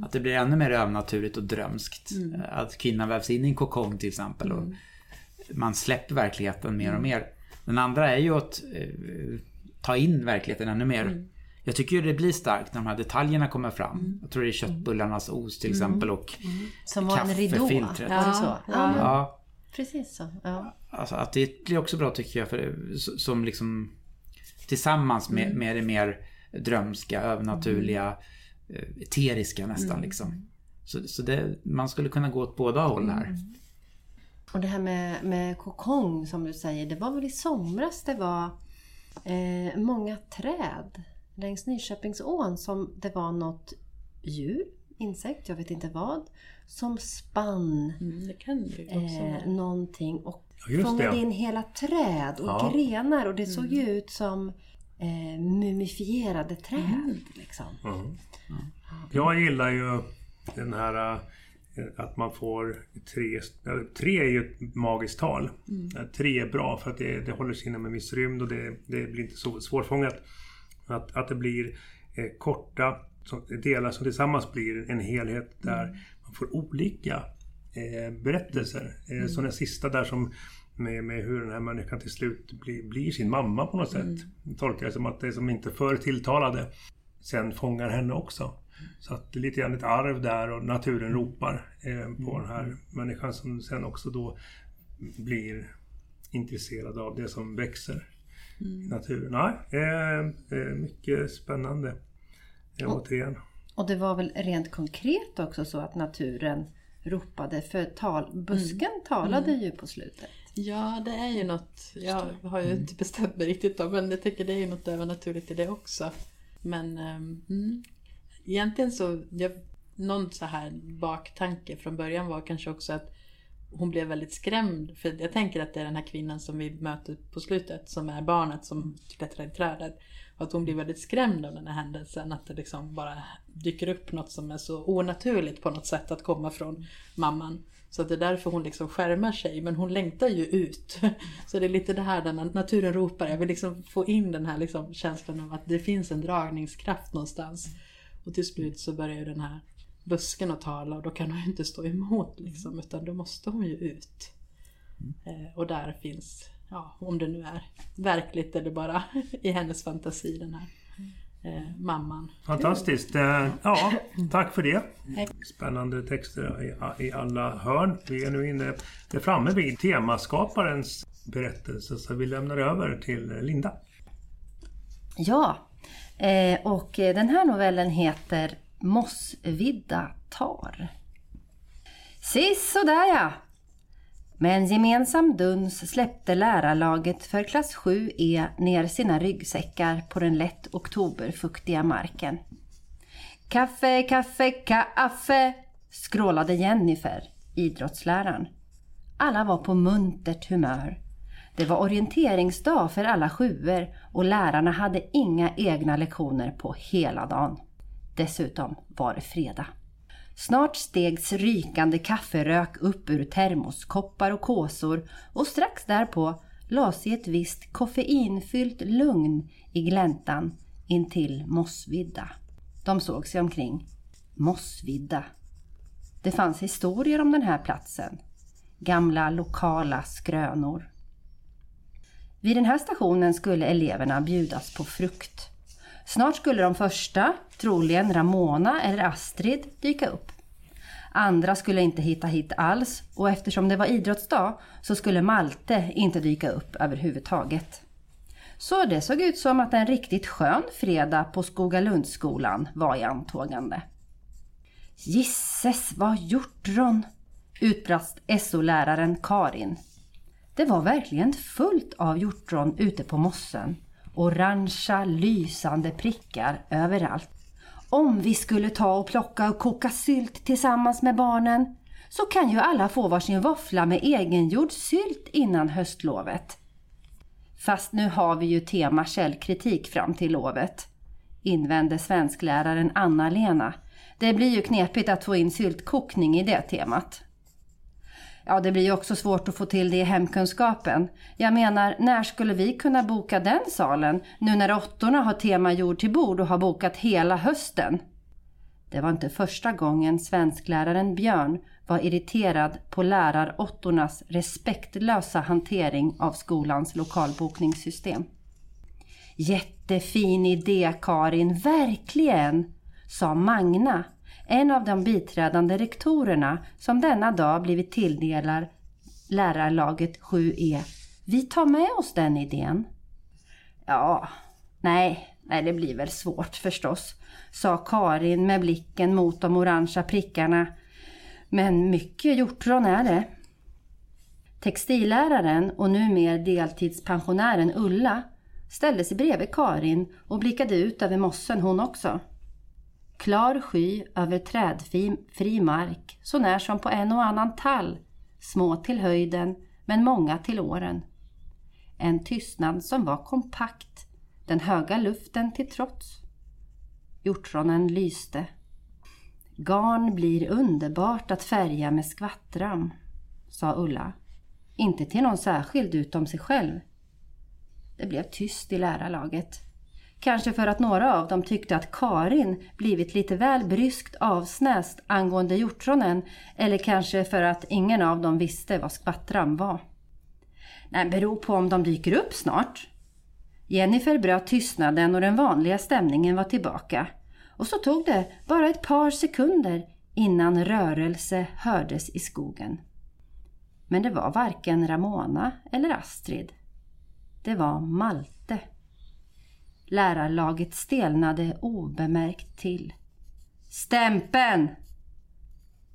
Att det blir ännu mer övernaturligt och drömskt. Eh, Att kvinnan vävs in i en kokong till exempel. Och man släpper verkligheten mer och mer. Den andra är ju att eh, ta in verkligheten ännu mer. Jag tycker ju det blir starkt när de här detaljerna kommer fram. Jag tror det är köttbullarnas os till exempel och Som var en ridå. Ja, men Ja, precis så. Ja. Alltså att det blir också bra tycker jag för, som liksom tillsammans med, med det mer drömska, övernaturliga, eh, eteriska nästan liksom. Så, så det, man skulle kunna gå åt båda håll här. Och det här med, med kokong som du säger, det var väl i somras det var eh, många träd längs Nyköpingsån som det var något djur, insekt, jag vet inte vad, som spann Mm, det kan ju också eh, någonting och Ja, just fångade det. in hela träd och Ja. grenar och det såg ju ut som eh, mumifierade träd. Liksom. Mm. Jag gillar ju den här eh, att man får tre... Tre är ju ett magiskt tal. Eh, Tre är bra för att det, det håller sig inom en viss rymd och det, det blir inte så svårfångat. Att, att det blir eh, korta delar som tillsammans blir en helhet där man får olika eh, berättelser. Eh, Som den sista där som med, med hur den här människan till slut blir, blir sin mamma på något sätt. Tolkar jag som att det som inte förr tilltalade sen fångar henne också. Så att det är lite grann ett arv där och naturen ropar eh, på den här människan som sen också då blir intresserad av det som växer i naturen. Nej, eh, eh, mycket spännande. Eh, återigen. Och det var väl rent konkret också så att naturen ropade för tal, busken talade ju på slutet. Ja, det är ju något, jag har ju inte bestämt mig riktigt då, men jag tycker det är ju något övernaturligt i det också. Men um, mm, egentligen så, jag, någon så här baktanke från början var kanske också att hon blev väldigt skrämd. För jag tänker att det är den här kvinnan som vi möter på slutet som är barnet som klättrar i trädet. Att hon blir väldigt skrämd av den här händelsen. Att det liksom bara dyker upp något som är så onaturligt på något sätt att komma från mamman. Så att det är därför hon liksom skärmar sig. Men hon längtar ju ut. [laughs] Så det är lite det här där naturen ropar. Jag vill liksom få in den här liksom känslan av att det finns en dragningskraft någonstans. Och till slut så börjar ju den här busken att tala och då kan hon ju inte stå emot liksom. Utan då måste hon ju ut. Eh, och där finns, ja om det nu är verkligt eller bara i hennes fantasi den här eh, mamman. Fantastiskt. Eh, Ja, tack för det. Spännande texter i, alla hörn. Vi är nu inne, är framme vid temaskaparens berättelse så vi lämnar över till Linda. Ja, eh, och den här novellen heter Mossvidda tar. Sisådär ja! Med en gemensam duns släppte lärarlaget för klass 7E ner sina ryggsäckar på den lätt oktoberfuktiga marken. Kaffe, kaffe, kaffe! skrålade Jennifer, idrottsläraren. Alla var på muntert humör. Det var orienteringsdag för alla sjuor och lärarna hade inga egna lektioner på hela dagen. Dessutom var det fredag. Snart stegs rykande kafferök upp ur termoskoppar och kåsor och strax därpå lades i ett visst koffeinfyllt lugn i gläntan intill Mossvidda. De såg sig omkring. Mossvidda. Det fanns historier om den här platsen. Gamla lokala skrönor. Vid den här stationen skulle eleverna bjudas på frukt. Snart skulle de första, troligen Ramona eller Astrid, dyka upp. Andra skulle inte hitta hit alls och eftersom det var idrottsdag så skulle Malte inte dyka upp överhuvudtaget. Så det såg ut som att en riktigt skön fredag på Skogalundsskolan var i antågande. Gisses vad hjortron! utbrast SO-läraren Karin. Det var verkligen fullt av hjortron ute på mossen. Orangea lysande prickar överallt. Om vi skulle ta och plocka och koka sylt tillsammans med barnen så kan ju alla få varsin våffla med egengjord sylt innan höstlovet. Fast nu har vi ju tema källkritik fram till lovet, invände svenskläraren Anna-Lena. Det blir ju knepigt att få in syltkokning i det temat. Ja, det blir ju också svårt att få till det i hemkunskapen. Jag menar, när skulle vi kunna boka den salen nu när åttorna har tema jord till bord och har bokat hela hösten? Det var inte första gången svenskläraren Björn var irriterad på läraråttornas respektlösa hantering av skolans lokalbokningssystem. Jättefin idé Karin, verkligen, sa Magna en av de biträdande rektorerna som denna dag blivit tilldelad lärarlaget 7E. Vi tar med oss den idén. Ja, nej, nej det blir väl svårt förstås, sa Karin med blicken mot de orangea prickarna. Men mycket hjortron är det. Textilläraren och numera deltidspensionären Ulla ställde sig bredvid Karin och blickade ut över mossen hon också. Klar sky över trädfri mark, så när som på en och annan tall, små till höjden men många till åren. En tystnad som var kompakt, den höga luften till trots. Hjortronen lyste. Garn blir underbart att färga med skvattram, sa Ulla. Inte till någon särskild utom sig själv. Det blev tyst i lärarlaget. Kanske för att några av dem tyckte att Karin blivit lite väl bryskt avsnäst angående hjortronen eller kanske för att ingen av dem visste vad skvattram var. Nej, beror på om de dyker upp snart. Jennifer bröt tystnaden och den vanliga stämningen var tillbaka. Och så tog det bara ett par sekunder innan rörelse hördes i skogen. Men det var varken Ramona eller Astrid. Det var Malte. Lärarlaget stelnade obemärkt till. Stämpen!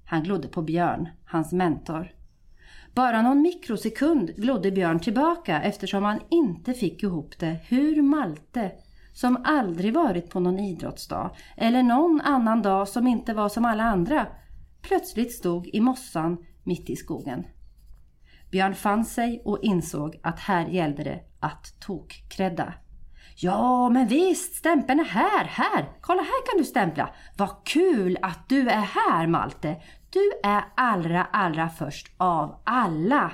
Han glodde på Björn, hans mentor. Bara någon mikrosekund glodde Björn tillbaka eftersom han inte fick ihop det hur Malte, som aldrig varit på någon idrottsdag eller någon annan dag som inte var som alla andra, plötsligt stod i mossan mitt i skogen. Björn fann sig och insåg att här gällde det att tokkrädda. Ja, men visst, stämpeln är här, här. Kolla här kan du stämpla. Vad kul att du är här Malte. Du är allra, allra först av alla.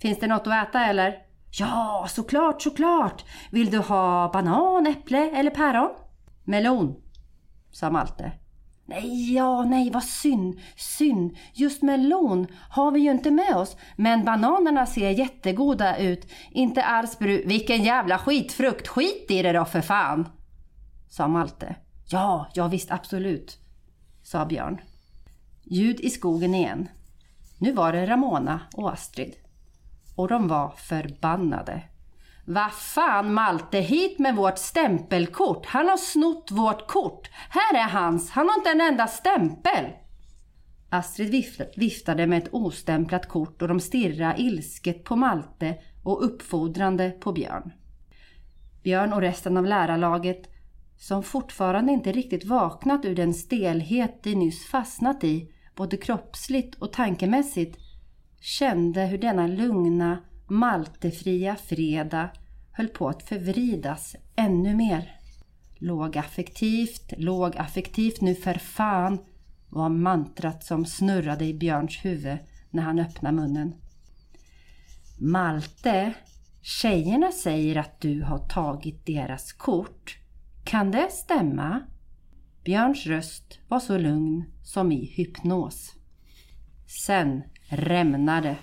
Finns det något att äta eller? Ja, såklart, såklart. Vill du ha banan, äpple eller päron? Melon, sa Malte. Nej, ja, nej, vad synd, synd. Just melon har vi ju inte med oss. Men bananerna ser jättegoda ut. Inte alls bru... Vilken jävla skitfrukt! Skit i det då för fan! Sa Malte. Ja, ja visst absolut, sa Björn. Ljud i skogen igen. Nu var det Ramona och Astrid. och de var förbannade. Vad fan Malte, hit med vårt stämpelkort. Han har snott vårt kort. Här är hans, han har inte en enda stämpel. Astrid viftade med ett ostämplat kort och de stirrade ilsket på Malte och uppfordrande på Björn. Björn och resten av lärarlaget, som fortfarande inte riktigt vaknat ur den stelhet de nyss fastnat i, både kroppsligt och tankemässigt, kände hur denna lugna, maltefria fredag höll på att förvridas ännu mer. Lågaffektivt, lågaffektivt nu för fan var mantrat som snurrade i Björns huvud när han öppnade munnen. Malte, tjejerna säger att du har tagit deras kort. Kan det stämma? Björns röst var så lugn som i hypnos. Sen rämnade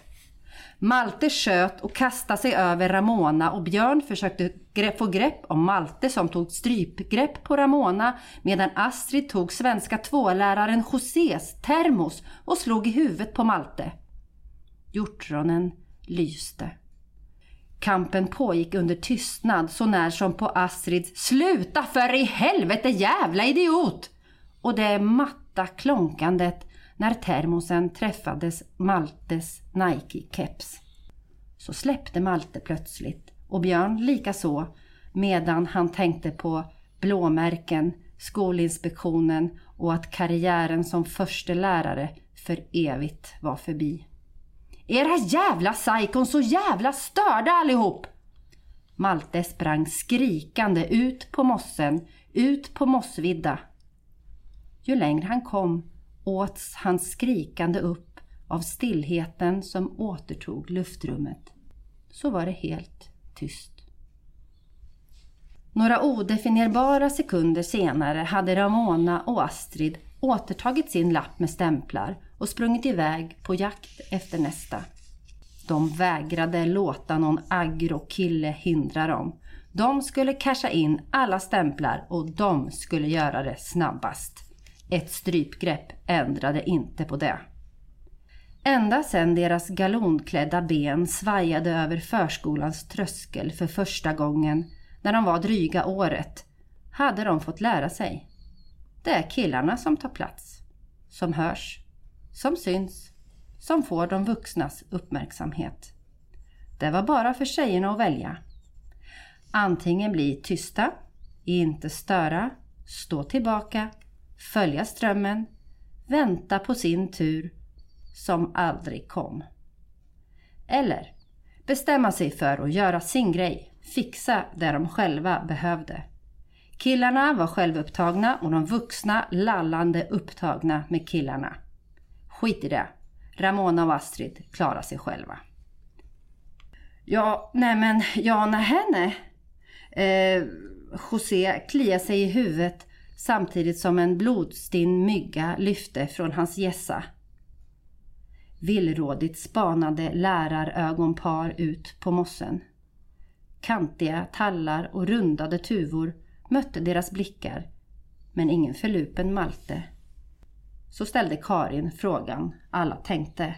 Malte sköt och kastade sig över Ramona och Björn försökte få grepp om Malte som tog strypgrepp på Ramona medan Astrid tog svenska tvåläraren Josés termos och slog i huvudet på Malte. Hjortronen lyste. Kampen pågick under tystnad så när som på Astrids ”Sluta för i helvete jävla idiot!” och det matta klonkandet när termosen träffades Maltes Nike-keps. Så släppte Malte plötsligt och Björn likaså medan han tänkte på blåmärken, skolinspektionen och att karriären som första lärare för evigt var förbi. Era jävla psykon så jävla störda allihop! Malte sprang skrikande ut på mossen, ut på mossvidda. Ju längre han kom åts hans skrikande upp av stillheten som återtog luftrummet. Så var det helt tyst. Några odefinierbara sekunder senare hade Ramona och Astrid återtagit sin lapp med stämplar och sprungit iväg på jakt efter nästa. De vägrade låta någon agro-kille hindra dem. De skulle casha in alla stämplar och de skulle göra det snabbast. Ett strypgrepp ändrade inte på det. Ända sedan deras galonklädda ben svajade över förskolans tröskel för första gången när de var dryga året hade de fått lära sig. Det är killarna som tar plats, som hörs, som syns, som får de vuxnas uppmärksamhet. Det var bara för tjejerna att välja. Antingen bli tysta, inte störa, stå tillbaka följa strömmen, vänta på sin tur som aldrig kom. Eller bestämma sig för att göra sin grej, fixa det de själva behövde. Killarna var självupptagna och de vuxna lallande upptagna med killarna. Skit i det. Ramona och Astrid klarar sig själva. Ja, nej men, ja nähä eh, José kliar sig i huvudet samtidigt som en blodstinn mygga lyfte från hans gässa. Villrådigt spanade lärarögonpar ut på mossen. Kantiga tallar och rundade tuvor mötte deras blickar, men ingen förlupen Malte. Så ställde Karin frågan alla tänkte.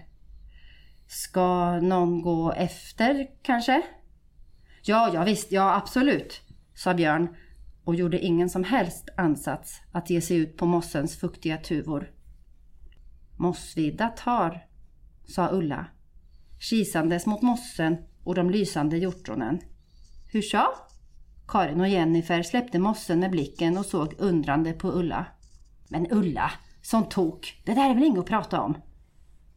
Ska någon gå efter kanske? Ja, ja visst, ja absolut, sa Björn och gjorde ingen som helst ansats att ge sig ut på mossens fuktiga tuvor. Mossvidda tar, sa Ulla, kisandes mot mossen och de lysande hjortronen. Hur så? Karin och Jennifer släppte mossen med blicken och såg undrande på Ulla. Men Ulla, som tok, det där är väl inget att prata om?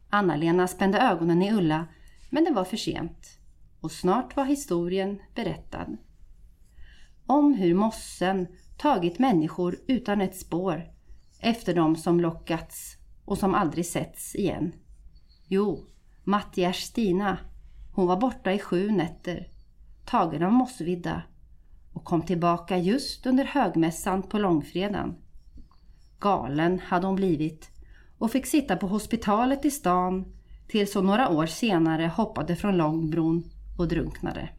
Anna-Lena spände ögonen i Ulla, men det var för sent. Och snart var historien berättad om hur mossen tagit människor utan ett spår efter dem som lockats och som aldrig setts igen. Jo, Mattias Stina, hon var borta i sju nätter, tagen av mossvidda och kom tillbaka just under högmässan på långfredagen. Galen hade hon blivit och fick sitta på hospitalet i stan tills hon några år senare hoppade från Långbron och drunknade.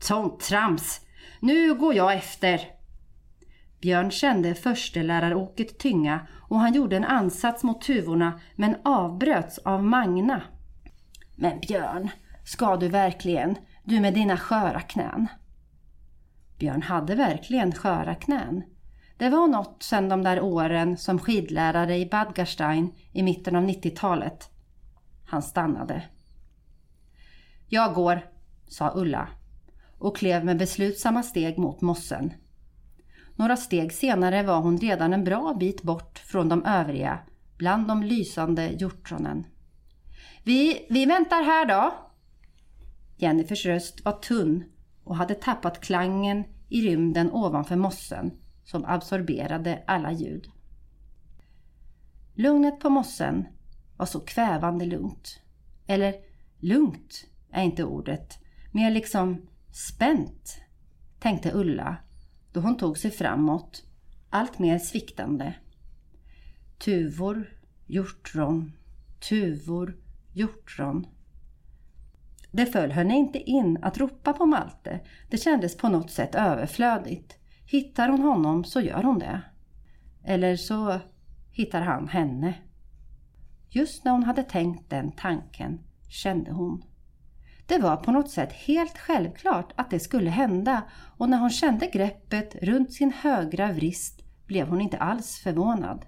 Sånt trams! Nu går jag efter. Björn kände försteläraråket tynga och han gjorde en ansats mot tuvorna men avbröts av Magna. Men Björn, Ska du verkligen? Du med dina sköra knän. Björn hade verkligen sköra knän. Det var något sedan de där åren som skidlärare i Bad Gastein i mitten av 90-talet. Han stannade. Jag går, sa Ulla och klev med beslutsamma steg mot mossen. Några steg senare var hon redan en bra bit bort från de övriga, bland de lysande hjortronen. Vi, vi väntar här då. Jennifers röst var tunn och hade tappat klangen i rymden ovanför mossen som absorberade alla ljud. Lugnet på mossen var så kvävande lugnt. Eller lugnt är inte ordet, mer liksom spänt, tänkte Ulla då hon tog sig framåt, allt mer sviktande. Tuvor, hjortron, tuvor, hjortron. Det föll henne inte in att ropa på Malte. Det kändes på något sätt överflödigt. Hittar hon honom så gör hon det. Eller så hittar han henne. Just när hon hade tänkt den tanken kände hon. Det var på något sätt helt självklart att det skulle hända och när hon kände greppet runt sin högra vrist blev hon inte alls förvånad.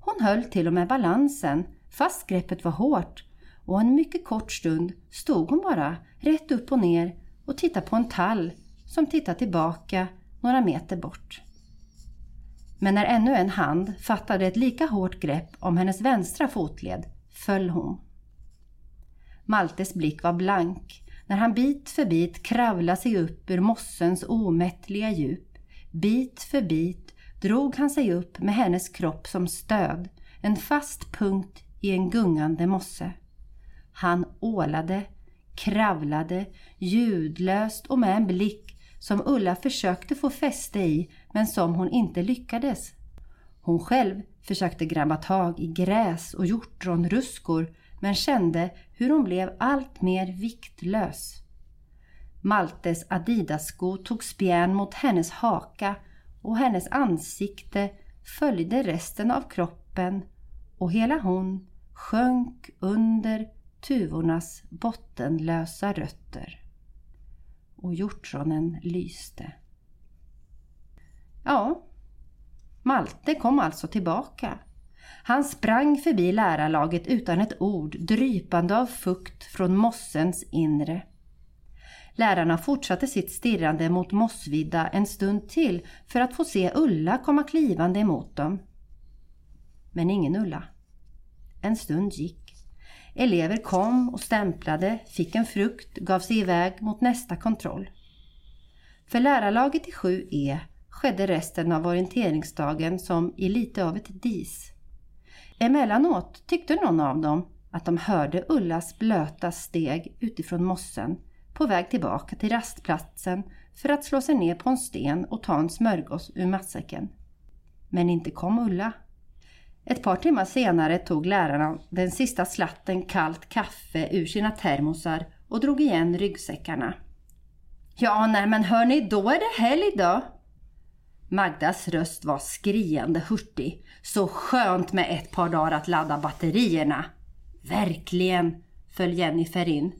Hon höll till och med balansen fast greppet var hårt och en mycket kort stund stod hon bara rätt upp och ner och tittade på en tall som tittade tillbaka några meter bort. Men när ännu en hand fattade ett lika hårt grepp om hennes vänstra fotled föll hon. Maltes blick var blank när han bit för bit kravlade sig upp ur mossens omättliga djup. Bit för bit drog han sig upp med hennes kropp som stöd, en fast punkt i en gungande mosse. Han ålade, kravlade, ljudlöst och med en blick som Ulla försökte få fäste i men som hon inte lyckades. Hon själv försökte grabba tag i gräs och hjortronruskor men kände hur hon blev allt mer viktlös. Maltes Adidas-sko tog spjärn mot hennes haka och hennes ansikte följde resten av kroppen och hela hon sjönk under tuvornas bottenlösa rötter. Och hjortronen lyste. Ja, Malte kom alltså tillbaka. Han sprang förbi lärarlaget utan ett ord, drypande av fukt från mossens inre. Lärarna fortsatte sitt stirrande mot Mossvidda en stund till för att få se Ulla komma klivande emot dem. Men ingen Ulla. En stund gick. Elever kom och stämplade, fick en frukt, gav sig iväg mot nästa kontroll. För lärarlaget i 7E skedde resten av orienteringsdagen som i lite av ett dis. Emellanåt tyckte någon av dem att de hörde Ullas blöta steg utifrån mossen på väg tillbaka till rastplatsen för att slå sig ner på en sten och ta en smörgås ur matsäcken. Men inte kom Ulla. Ett par timmar senare tog lärarna den sista slatten kallt kaffe ur sina termosar och drog igen ryggsäckarna. Ja, nej men hörni, då är det helg då, Magdas röst var skriande hurtig. Så skönt med ett par dagar att ladda batterierna. Verkligen, föll Jennifer in.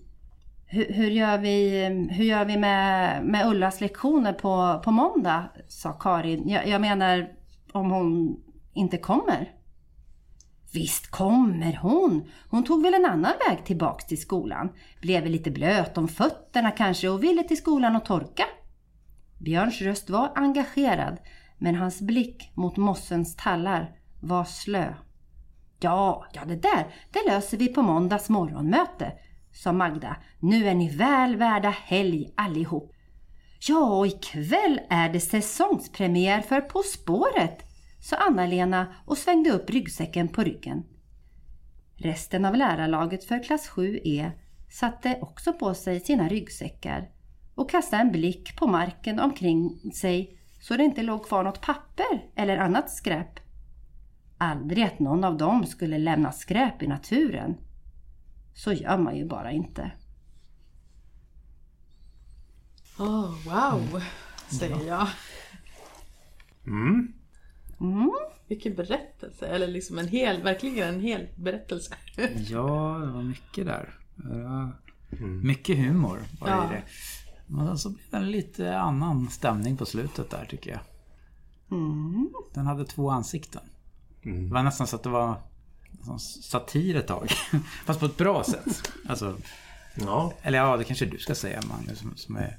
Hur, hur, gör vi, hur gör vi med, med Ullas lektioner på, på måndag? sa Karin. Jag, jag menar om hon inte kommer. Visst kommer hon! Hon tog väl en annan väg tillbaks till skolan. Blev väl lite blöt om fötterna kanske och ville till skolan och torka. Björns röst var engagerad men hans blick mot mossens tallar var slö. Ja, ja det där, det löser vi på måndags morgonmöte, sa Magda. Nu är ni väl värda helg allihop. Ja, och ikväll är det säsongspremiär för På spåret, sa Anna-Lena och svängde upp ryggsäcken på ryggen. Resten av lärarlaget för klass 7E satte också på sig sina ryggsäckar och kastade en blick på marken omkring sig så det inte låg kvar något papper eller annat skräp. Aldrig att någon av dem skulle lämna skräp i naturen. Så gör man ju bara inte. Oh, wow, säger jag. Mm. Mm. Vilken berättelse, eller liksom en hel, verkligen en hel berättelse. Ja, det var mycket där. Jag Mycket humor var Ja. i det. Men så blev det en lite annan stämning på slutet där tycker jag. Mm. Den hade två ansikten. Det var nästan så att det var som satir ett tag. [laughs] Fast på ett bra sätt. Alltså, Ja, eller ja, det kanske du ska säga Magnus som, som är...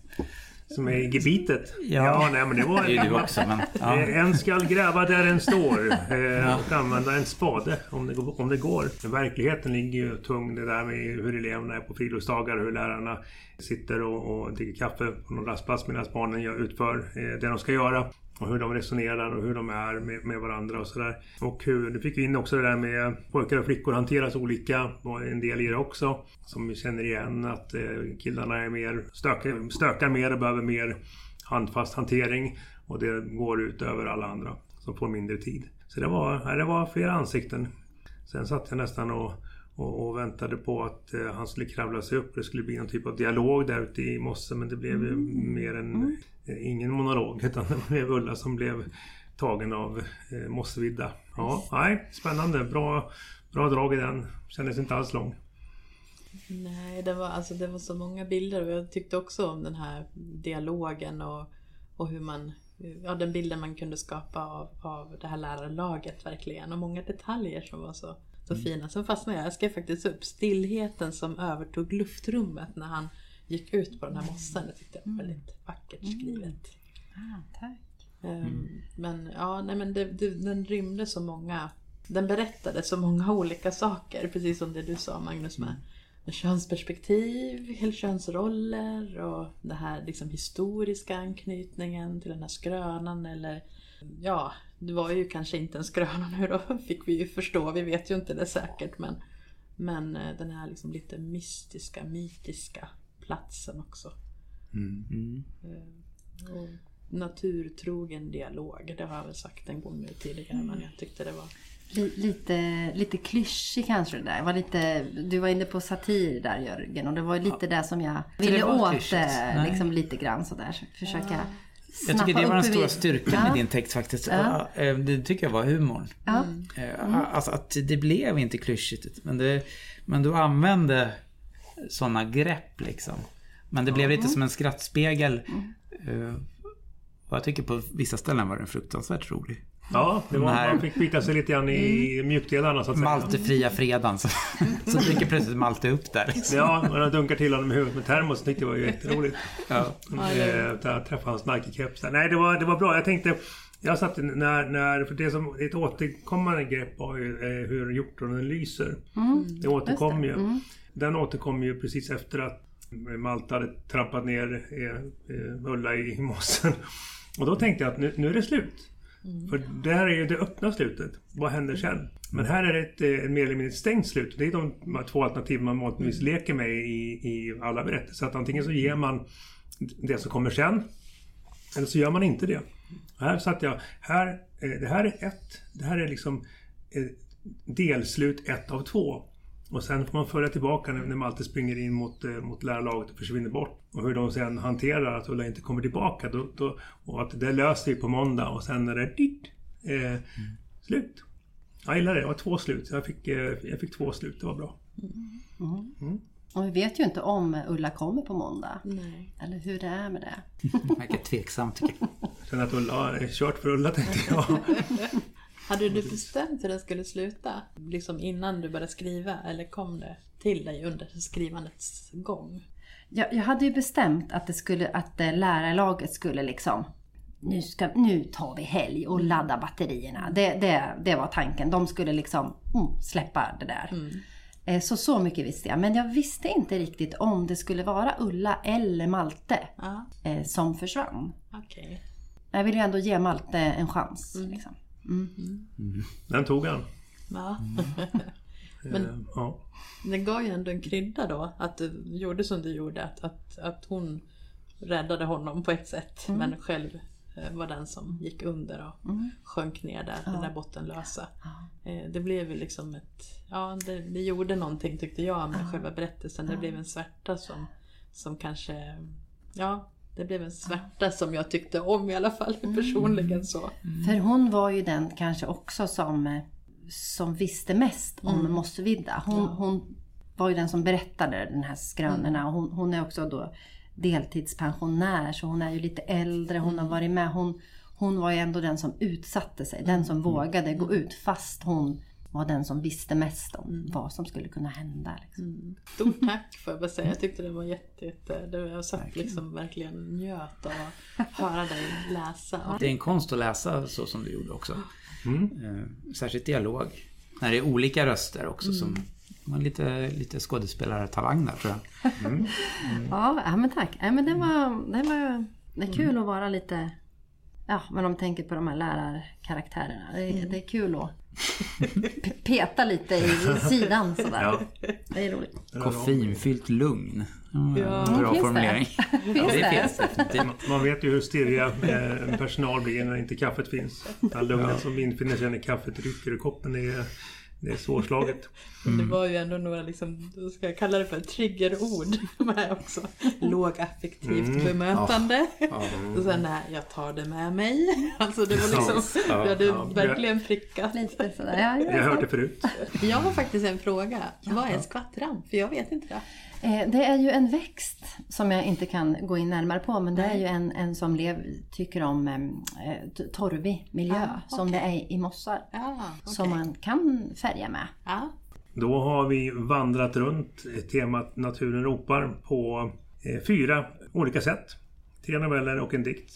som är i gebitet. Ja. nej men det var... Det är du också men... Ja. En skall gräva där den står eh, och använda en spade om det, går- om det går. Men verkligheten ligger ju tung det där med hur eleverna är på friluftsdagar, hur lärarna sitter och, och dricker kaffe på någon rastplats medan barnen gör, utför eh, det de ska göra. Och hur de resonerar och hur de är med, med varandra och sådär. Och hur, du fick vi in också det där med pojkar och flickor hanteras olika. Och en del i det också. Som vi känner igen att eh, killarna är mer stökar, stökar mer och behöver mer handfast hantering. Och det går ut över alla andra som får mindre tid. Så det var, det var flera ansikten. Sen satt jag nästan och, och, och väntade på att eh, han skulle kravla sig upp. Det skulle bli någon typ av dialog där ute i mossen. Men det blev ju mer en, ingen monolog. [laughs] Utan det blev Ulla som blev tagen av eh, mossvidda. Ja, nej, spännande. Bra, bra drag i den. Kändes inte alls lång. Nej, det var, alltså, det var så många bilder och jag tyckte också om den här dialogen och, och hur man, ja, den bilden man kunde skapa av, av det här lärarlaget verkligen. Och många detaljer som var så, så fina. Sen fastnade jag, jag skrev faktiskt upp stillheten som övertog luftrummet när han gick ut på den här mossen. Det tyckte jag var väldigt vackert skrivet. Ah, tack. Ehm, Men ja, nej men det, det, den rymde så många Den berättade så många olika saker, precis som det du sa Magnus med, med könsperspektiv, könsroller och det här liksom historiska anknytningen till den här skrönan eller Ja, det var ju kanske inte en skröna nu då, [laughs] fick vi ju förstå, vi vet ju inte det säkert men Men eh, den här liksom lite mystiska, mytiska platsen också. Mm. Och naturtrogen dialog, det har jag väl sagt en gång nu tidigare men jag tyckte det var Li- Lite, lite klyschig kanske det där. Var lite, du var inne på satir där Jörgen och det var lite det som jag ville åt eh, liksom lite grann sådär. Försöka Jag tycker det var den stora styrkan Ja. i din text faktiskt. Ja. Eh, Det tycker jag var humorn. Ja. Eh, Alltså att det blev inte klyschigt. Men, det, men du använde sådana grepp liksom. Men det blev lite som en skrattspegel. Och jag tycker på vissa ställen var den fruktansvärt rolig. Ja, det var, Den här- man fick bita sig lite grann i mjukdelarna så att säga. Maltefria fredagen. Så, så [laughs] dyker plötsligt Malte upp där. Liksom. Ja, och jag dunkar till honom i huvudet med termos. tyckte jag var ju jätteroligt. Ja. Eh, Där träffade hans Nike-keps. Nej, det var, det var bra. Jag tänkte... Jag satt när, när... För det som ett återkommande grepp var ju eh, hur hjortronen lyser. det återkom ju. Den återkom ju precis efter att Malte hade trampat ner eh, eh, Ulla i, mossen. Och då tänkte jag att nu, nu är det slut. För det här är ju det öppna slutet. Vad händer sen? Men här är det ett, eh, ett mer eller mindre stängt slut. Det är de två alternativ man vanligtvis leker med i, i alla berättelser. Att antingen så ger man det som kommer sen. Eller så gör man inte det. Och här satt jag. Här, eh, det här är ett. Det här är liksom eh, delslut ett av två. Och sen får man följa tillbaka när, när Malte springer in mot, eh, mot lärarlaget och försvinner bort. Och hur de sen hanterar att Ulla inte kommer tillbaka. Då, då, och att det löser vi på måndag och sen är det dit, eh, slut. Jag gillar det. Det var två slut. Jag fick, eh, jag fick två slut. Det var bra. Och vi vet ju inte om Ulla kommer på måndag. Nej. Eller hur det är med det. Verkar tveksamt tycker jag. Sen att Ulla är kört för Ulla tänkte jag. [laughs] Hade du bestämt hur den skulle sluta? Liksom innan du började skriva? Eller kom det till dig under skrivandets gång? Jag, jag hade ju bestämt att, det skulle, att eh, lärarlaget skulle liksom nu, ska, nu tar vi helg och laddar batterierna. Det, det, det var tanken. De skulle liksom mm, släppa det där. Eh, Så så mycket visste jag. Men jag visste inte riktigt om det skulle vara Ulla eller Malte Ja, eh, som försvann. okej. Jag ville ju ändå ge Malte en chans. Liksom. Den tog han. Ja. [laughs] Eh, ja. Det gav ju ändå en krydda då, att du gjorde som du gjorde. Att, att, att hon räddade honom på ett sätt, men själv eh, var den som gick under och sjönk ner där, den där bottenlösa. Eh, Det blev ju liksom ett... Ja, det, det gjorde någonting tyckte jag med själva berättelsen. Det blev en svärta som, som kanske... Ja, det blev en svärta som jag tyckte om i alla fall personligen så. För hon var ju den kanske också som, eh, som visste mest om Mossevidda. Hon, hon var ju den som berättade den här skrönorna. Och Hon, hon är också då deltidspensionär så hon är ju lite äldre. Hon har varit med. Hon, hon var ju ändå den som utsatte sig. Den som vågade gå ut fast hon var den som visste mest om vad som skulle kunna hända. Liksom. Stort tack får jag bara säga. Jag tyckte det var jätte, jätte det var, jag satt liksom verkligen njöt av att höra dig läsa. Det är en konst att läsa så som du gjorde också. Eh, Särskilt dialog. När det är olika röster också som man lite, lite skådespelartalang där tror jag. Ja, ja, men tack. Ja, men det, var, det, var, det är kul att vara lite... Ja, men om man tänker på de här lärarkaraktärerna. Det, är- det är kul att peta lite i sidan sådär. Ja. Det är roligt. Koffeinfyllt lugn. Ja, Ja. Bra Finns det? formulering. [laughs] Finns ja, det det? finns definitivt. Man vet ju hur stirriga eh, personal blir när inte kaffet finns. Det lugnet som infinner sig när kaffet rycker ur koppen det är, det är svårslaget. [laughs] Det var ju ändå några, liksom, ska jag kalla det för triggerord [laughs] med också. Lågaffektivt bemötande. Och sen nej, jag tar det med mig. [laughs] Alltså det var liksom, Ja, vi hade ja. verkligen prickat. Lite sådär. Ja, Jag har hört det förut. Jag har faktiskt en fråga. Vad är skvattram? För jag vet inte det. Eh, Det är ju en växt som jag inte kan gå in närmare på. Men det är ju en, en som lev, tycker om eh, torvig miljö. Ah, Som det är i mossar. Ja, okej. Som man kan färga med. Ja. Då har vi vandrat runt temat Naturen ropar på eh, fyra olika sätt. Tre noveller och en dikt.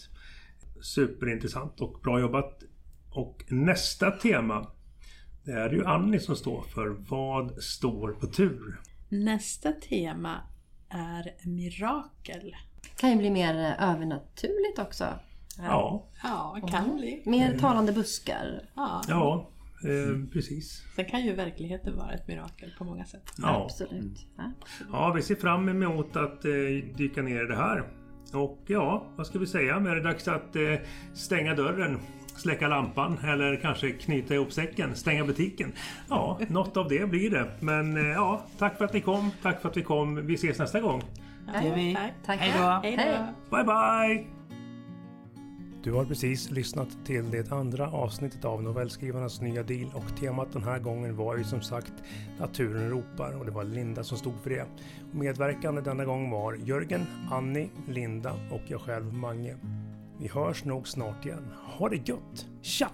Superintressant och bra jobbat. Och nästa tema det är ju Annie som står för Vad står på tur? Nästa tema är mirakel. kan ju bli mer eh, övernaturligt också. Ja, Ja, kan bli. Mer talande buskar. Ja. ja eh, precis. Sen kan ju verkligheten vara ett mirakel på många sätt. Ja. Absolut. Ja. Ja, vi ser fram emot att eh, dyka ner i det här. Och ja, vad ska vi säga? Nu är det dags att eh, stänga dörren, släcka lampan eller kanske knyta ihop säcken, stänga butiken. Ja, något av det blir det. Men eh, ja, tack för att ni kom. Tack för att vi kom. Vi ses nästa gång. Det gör vi. Tack. Hej då. Bye bye! Du har precis lyssnat till det andra avsnittet av Novellskrivarnas nya deal och temat den här gången var ju som sagt Naturen ropar och det var Linda som stod för det. Medverkande denna gång var Jörgen, Annie, Linda och jag själv Mange. Vi hörs nog snart igen. Ha det gött! Tja!